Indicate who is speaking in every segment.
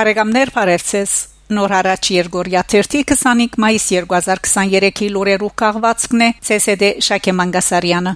Speaker 1: Բարեկամներ Փարեվցես Նոր հարաճ Երգորիա 25 մայիս 2023-ի լուրերու քաղվածքն է ՑՍԴ Շակե Մանգասարյանը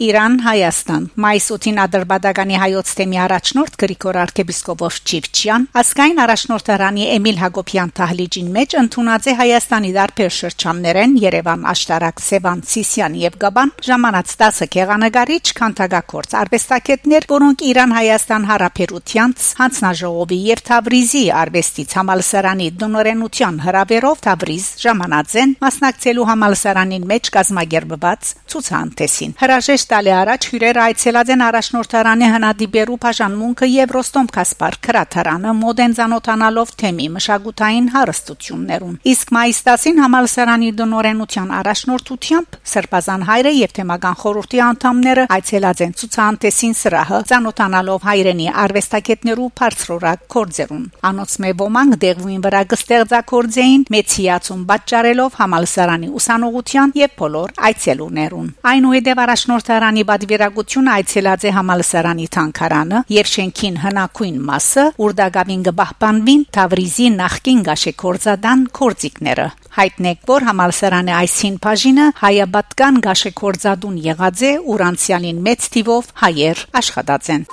Speaker 1: Իրան Հայաստան մայիս 8-ին Ադրբեջանի հայոց թեմի առաջնորդ Գրիգոր arczepiskopos Չիվչյան ասկայն առաջնորդարանի Էմիլ Հակոբյան Թահլիջին մեջ ընդունած է Հայաստանի դարբեր շրջաններեն Երևան Աշտարակ Սևան Սիսյան եւ Գաբան ժամանած 10 քեղանագարիչ քանթագակորց արվեստագետներ որոնք Իրան Հայաստան հարաբերությանց հանձնաժողովի եւ Թավրիզի արվեստից համալսարանի դոնորենության հրավերով Թավրիզ ժամանածեն մասնակցելու համալսարանին մեջ կազմակերպված ցուցահանդեսին հրաժեշտ տալի առաջ հյուրեր այցելած են առաջնորդարանի հնադիբերու բաժանմունքը եւ Ռոստոմ Կասպար քրաթարանը մոդեն ցանոթանալով թեմի մշակութային հարստություններուն իսկ մայիս 10-ին համալսարանի դնորենության առաջնորդությամբ Սրբազան հայրը եւ թեմական խորհրդի անդամները այցելած են ցուցահանդեսին սրահը ցանոթանալով հայրենի արվեստագետներու բարձրորակ կորձերուն անոնց մե ոմանք դեղվին վրա գստեղծակորձեին մեծ հիացում պատճառելով համալսարանի ուսանողության եւ բոլոր այցելուներուն այնուհետև առաջնորդ Թանգարանի բադվիրագությունը այցելած է համալսարանի Թանգարանը եւ շենքին հնակույն մասը ուրդագամին գբահբանվին Թավրիզի նախկին գաշեքորձադան կորձիկները հայտնեք որ համալսարանի այսին բաժինը հայաբատկան գաշեքորձադուն եղած է ուր անցյալին մեծ թիվով հայեր աշխատած են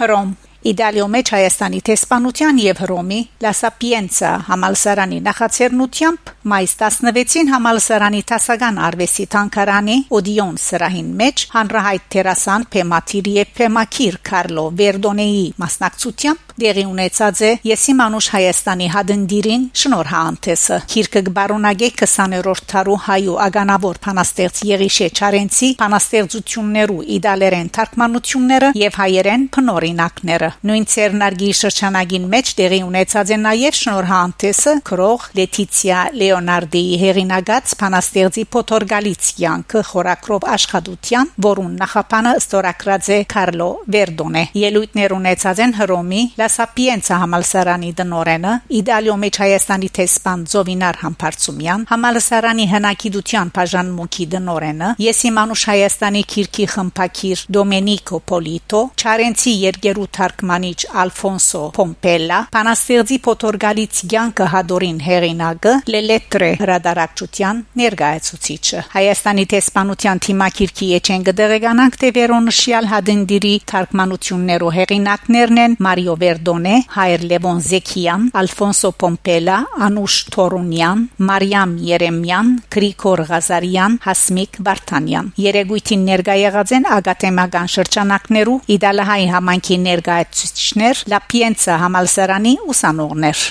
Speaker 1: Հռոմ Իտալիո մեջ Հայաստանի տեսփանության եւ Հռոմի La Sapienza համալսարանի նախաձեռնությամբ մայիս 16-ին համալսարանի Տասական արվեստի թանկարանի Օդիոն սրահին մեջ հանրահայտ տերասան Փեմաթիր եւ Փեմակիր Կարլո Վերդոնեի մասնակցությամբ դեղի ունեցած է Եսիմանուշ Հայաստանի հադնդիրին շնորհանդեսը քիրկը բարոնագե 20-րդ թարու հայու ագանավոր փանաստեղծ Եղիշե Չարենցի փանաստեղծություններու իդալերեն թարգմանությունները եւ հայերեն փնորինակները նույն ցերնարգի շրջանագին մեջ տեղի ունեցած է նաև շնորհանդեսը քրող Լետիցիա Լեոնարդիի հերինագած Փանաստերձի Պոտորգալից յանքը խորակրով աշխատության, որուն նախապանը ստորակրած է Կարլո Վերդոնե։ Ելույթներ ունեցած են Հռոմի La Sapienza համալսարանի դնորենը, Իտալիո մեջ Հայաստանի տեսփան Զովինար Համբարձումյան, համալսարանի հնակիդության բաժանմունքի դնորենը, Եսիմանուշ Հայաստանի քիրքի խմփակիր Դոմենիկո Պոլիտո, Չարենցի երկերու թարգմանիչ Ալֆոնսո Պոմպելա, Փանաստերձի Պոտորգալից Գյանկը Հադորին հերինագը, Լելետրե հրադարակչության ներկայացուցիչը։ Հայաստանի տեսփանության թիմակիրքի եչեն գդերեգանանք թե վերոնշյալ հադնդիրի թարգմանություններով հերինակներն են Մարիո Վերդոնե, Հայր Լևոն Զեքիան, Ալֆոնսո Պոմպելա, Անուշ Թորունյան, Մարիամ Երեմյան, Գրիգոր Ղազարյան, Հասմիկ Վարդանյան։ Երեգույթին ներկայ եղած են ագատեմական շրջանակներու Իդալահայ համանքի ներկայացուցիչներ, Լապիենցա համալսարանի ուսանողներ։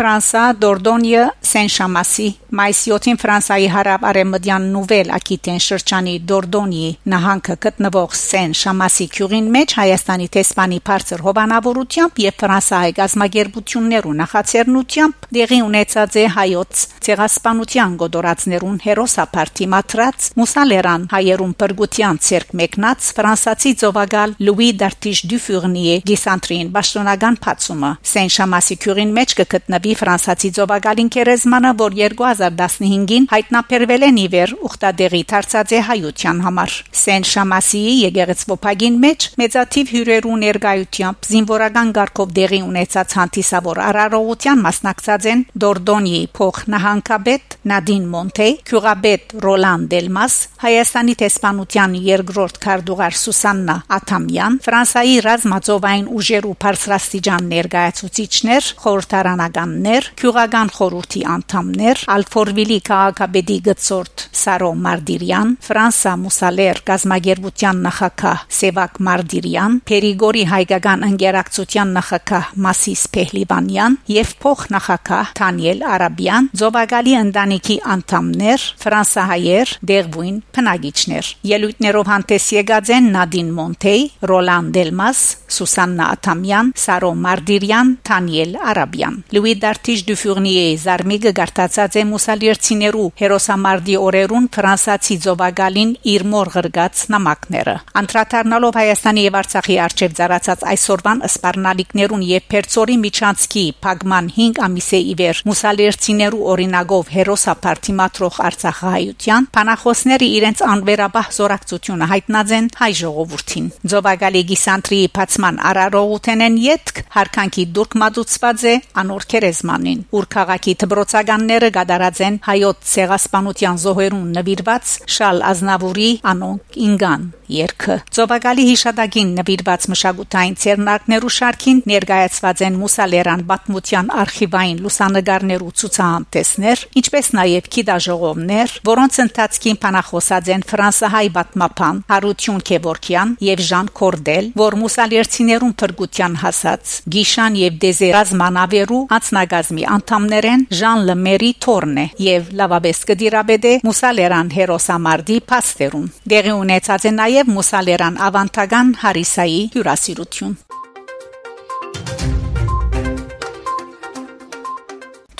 Speaker 1: Ֆրանսա Դորդոնիա Սեն-Շամասի մայիս 7-ին Ֆրանսայի հարավ-արևմտյան Նուվել Ակիտեն շրջանի Դորդոնի նահանգը գտնվող Սեն-Շամասի քյուղին մեջ Հայաստանի տեսփանի բարձր հովանավորությամբ եւ Ֆրանսահայ գազագերբություններու նախաձեռնությամբ դեղի ունեցած է հայոց ցեղասպանության գոդորածներուն հերոսապարտի մատրած Մուսալերան հայերուն բրգության ցերկ մեկնած ֆրանսացի ծովագալ Լուի Դարտիժ Դյուֆուրնիե գիսանտրին պաշտոնական փացումը Սեն-Շամասի քյուղին մեջ կգտնվի ֆրանսացի ծովագալին կերեզմանը, որ 2015-ին հայտնաբերվել է Նիվեր ուխտադեղի դարձած է հայության համար։ Սեն Շամասիի եկեղեցվոփագին մեջ մեծաթիվ հյուրերու ներկայությամբ զինվորական ղարքով դեղի ունեցած հանդիսավոր արարողության մասնակցած են Դորդոնի փոխ նահանգապետ Նադին Մոնտե, քյուղաբեդ Ռոլան Դելմաս, Հայաստանի տեսփանության երկրորդ քարտուղար Սուսաննա Աթամյան, Ֆրանսայի ռազմածովային ուժերու բարձրաստիճան ներկայացուցիչներ, խորհրդարանական անդամներ, քյուղական խորհրդի անդամներ, Ալֆորվիլի քաղաքապետի գծորդ Սարո Մարդիրյան, Ֆրանսա Մուսալեր գազագերբության նախակահ Սևակ Մարդիրյան, Պերիգորի հայկական ընկերակցության նախակահ Մասիս Փեհլիվանյան եւ փոխնախակահ Թանիել Արաբյան, Զովագալի ընտանիքի անդամներ, ֆրանսահայեր, դեղվույն բնագիչներ։ Ելույթներով հանդես եկած են Նադին Մոնտեյ, Ռոլան Դելմաս, Սուսաննա Աթամյան, Սարո Մարդիրյան, Թանիել Արաբյան։ Լուի Դարտիժ Դուֆուրնիե Զարմիգը գարտացած է մուսալիերցիներու հերոսամարտի օրերուն ֆրանսացի ծովագալին իր մոր գրգած նամակները անդրադառնալով Հայաստանի եւ Արցախի արչեւ ծառացած այսօրվան սպառնալիքներուն եւ Պերցորի Միչանցկի Փագման 5 ամիսե իվեր մուսալիերցիներու օրինագով հերոսապարտի մատրող Արցախահայության փանախոսները իրենց անվերաբահ զորակցությունը հայտնած են հայ ժողովրդին Ծովագալի գիսանտրի փացման արարողութենեն յետք հարկանքի դուրք մատուցված է անոր քերեզմանին ուր քաղաքի դբրոցականները գդարած են հայոց ցեղասպանության զոհերուն նվիրված շալ ազնավուրի անոնք ինգան երկը Ծովագալի հիշադակին նվիրված մշակութային ցերնակներու շարքին ներկայացված են մուսալերան պատմության արխիվային լուսանգարներու ցուցահանդեսներ ինչպես նաև քիդաժողովներ որոնց ընթացքին փանախոսած են ֆրանսահայ պատմապան Հարություն Քևորքյան եւ Ժան Կորդել որ մուսալերցիներուն փրկության հասած Գիշան եւ Դեզերազ մանավերու անցնագազմի անդամներեն Ժան Լեմերի Թորնե եւ Լավաբես Կդիրաբեդե Մուսալերան հերոսամարտի փաստերուն դեղի ունեցած է նաեւ Մուսալերան ավանտագան Հարիսայի հյուրասիրություն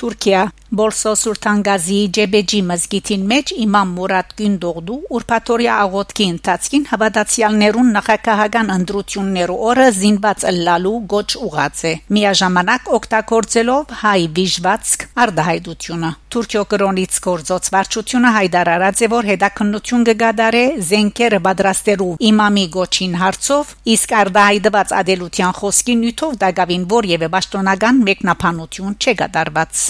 Speaker 1: Թուրքիա Բոլսո Սուրտանգազի Ջեբեջի մզգիտին մեջ Իմամ Մուրադ Գյունդողդու ուրփաթորիա աղոթքի ընթացքին հավատացյալներուն նախակահական ընդրություններու օրը զինված ըլլալու գոչ ուղած է միաժամանակ օգտագործելով հայ վիժվածք արդահայտությունը Թուրքիո կրոնից գործոց վարչությունը հայտարարած է որ հետաքննություն կգադարե զենքերը պատրաստելու իմամի գոչին հարցով իսկ արդահայտված ադելության խոսքի նյութով դակավին որևէ պաշտոնական մեկնաբանություն չկատարված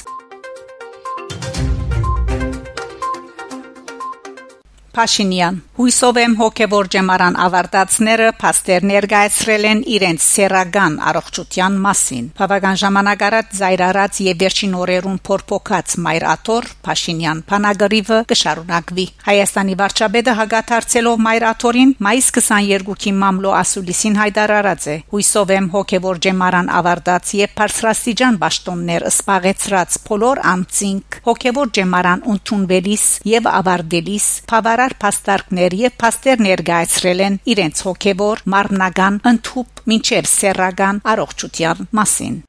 Speaker 1: Փաշինյան Հույսով եմ հոգևոր ջեմարան ավարտածները փաստեր ներկայացրել են իրենց սերական առողջության մասին։ Բավական ժամանակ առաջ զայրարած եւ վերջին օրերուն փորփոքած Մայր Աթոր Փաշինյան Փանագրիվը կշարունակվի։ Հայաստանի վարչապետը հագաթարցելով Մայր Աթորին մայիս 22-ի մամլո ասուլիսին հայտարարած է. Հույսով եմ հոգևոր ջեմարան ավարտած եւ բարձրաստիճան ճաշտոններ սպաղեցրած բոլոր անցինք հոգևոր ջեմարան ընդունվելիս եւ ավարտելիս բավարար փաստարկներ եւ փաստեր ներկայացրել են իրենց հոգեվոր մարմնական ընդհուպ մինչև սեռական առողջության մասին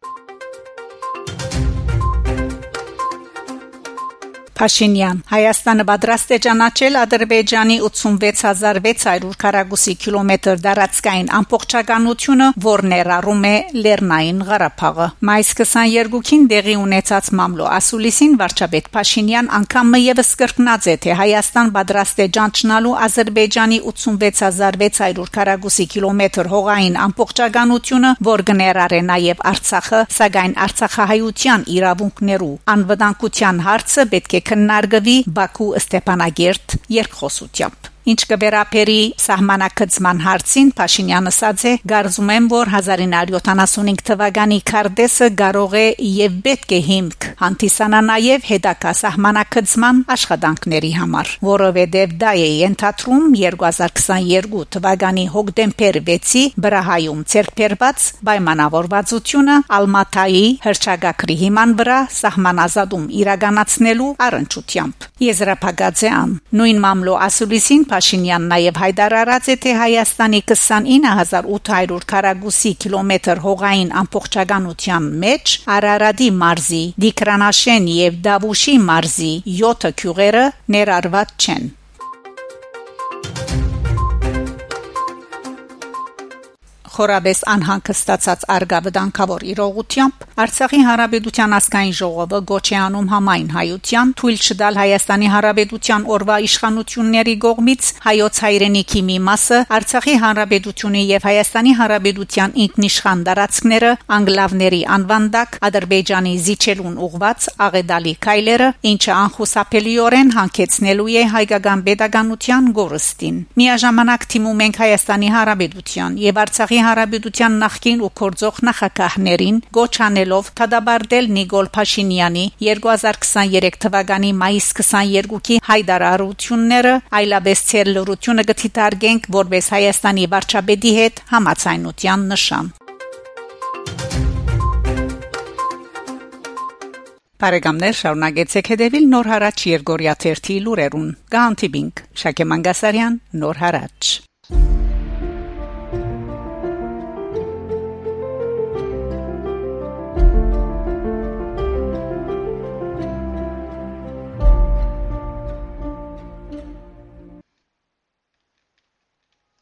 Speaker 1: Փաշինյան Հայաստանը պատրաստ է ճանաչել Ադրբեջանի 86600 քառակուսի կիլոմետր դարածքային ամբողջականությունը, որն ներառում է Լեռնային Ղարաբաղը։ Մայիս 22-ին դեղի ունեցած մամլո ասուլիսին վարչապետ Փաշինյան անգամը եւս կրկնած է, թե Հայաստան պատրաստ է ճանաչնալու Ադրբեջանի 86600 քառակուսի կիլոմետր հողային ամբողջականությունը, որ կներառե նաեւ Արցախը, սակայն Արցախահայության իրավունքներու անվտանգության հարցը պետք է քննարկվի Բաքու Ստեփանագերտ երկխոսությամբ Ինչ կվերապերի սահմանակցման հարցին Փաշինյանը ասաց է գարզում եմ որ 1975 թվականի քարտեզը կարող է եւ պետք է հիմք հանդիսանա նաեւ հետակա սահմանակցման աշխատանքների համար որովհետեւ դա է ենթադրում 2022 թվականի հոկտեմբեր 6-ի Բրահայում ցերբերված պայմանավորվածությունը Ալմատայի հրճագակրի հիման վրա սահմանազատում իրականացնելու առընչությամբ Եզրափակացիան նույն մամլո ասուլիսին Փաշինյանն նաև հայտարարած է թե Հայաստանի 29800 քառակուսի կիլոմետր հողային ամբողջականության մեջ Արարատի մարզի, Դիկրանաշեն եւ Դավուշի մարզի 7 քյուղերը ներառված չեն խորաբես անհանգստացած արգավդանքավոր իրողությամբ Արցախի Հանրապետության ազգային ժողովը գոչ է անում համայն հայության թույլ չտալ Հայաստանի Հանրապետության օրվա իշխանությունների կողմից հայոց հայրենիքի մի մասը Արցախի Հանրապետությունը եւ Հայաստանի Հանրապետության ինքնիշխան դարածքները անգլավների անվանդակ Ադրբեջանի զիջելուն ուղված աղեդալի քայլերը, ինչը անխուսափելիորեն հանգեցնելու է հայկական pedagogian գորստին։ Միաժամանակ թիմում ենք Հայաստանի Հանրապետության եւ Արցախի Հանրապետության նախկին ու կորձող նախագահներին գոչանելով թադաբարդել Նիկոլ Փաշինյանի 2023 թվականի մայիս 22-ի հայտարարությունները այլաբես ցեր լրությունը գտիտարգենք որպես Հայաստանի վարչապետի հետ համացայնության նշան Բարեկամներ շարունակեցեք հետևել Նոր հարաճ Երգորիա 1-ի լուրերուն։ Գանտիբինգ Շակե Մանգասարյան Նոր հարաճ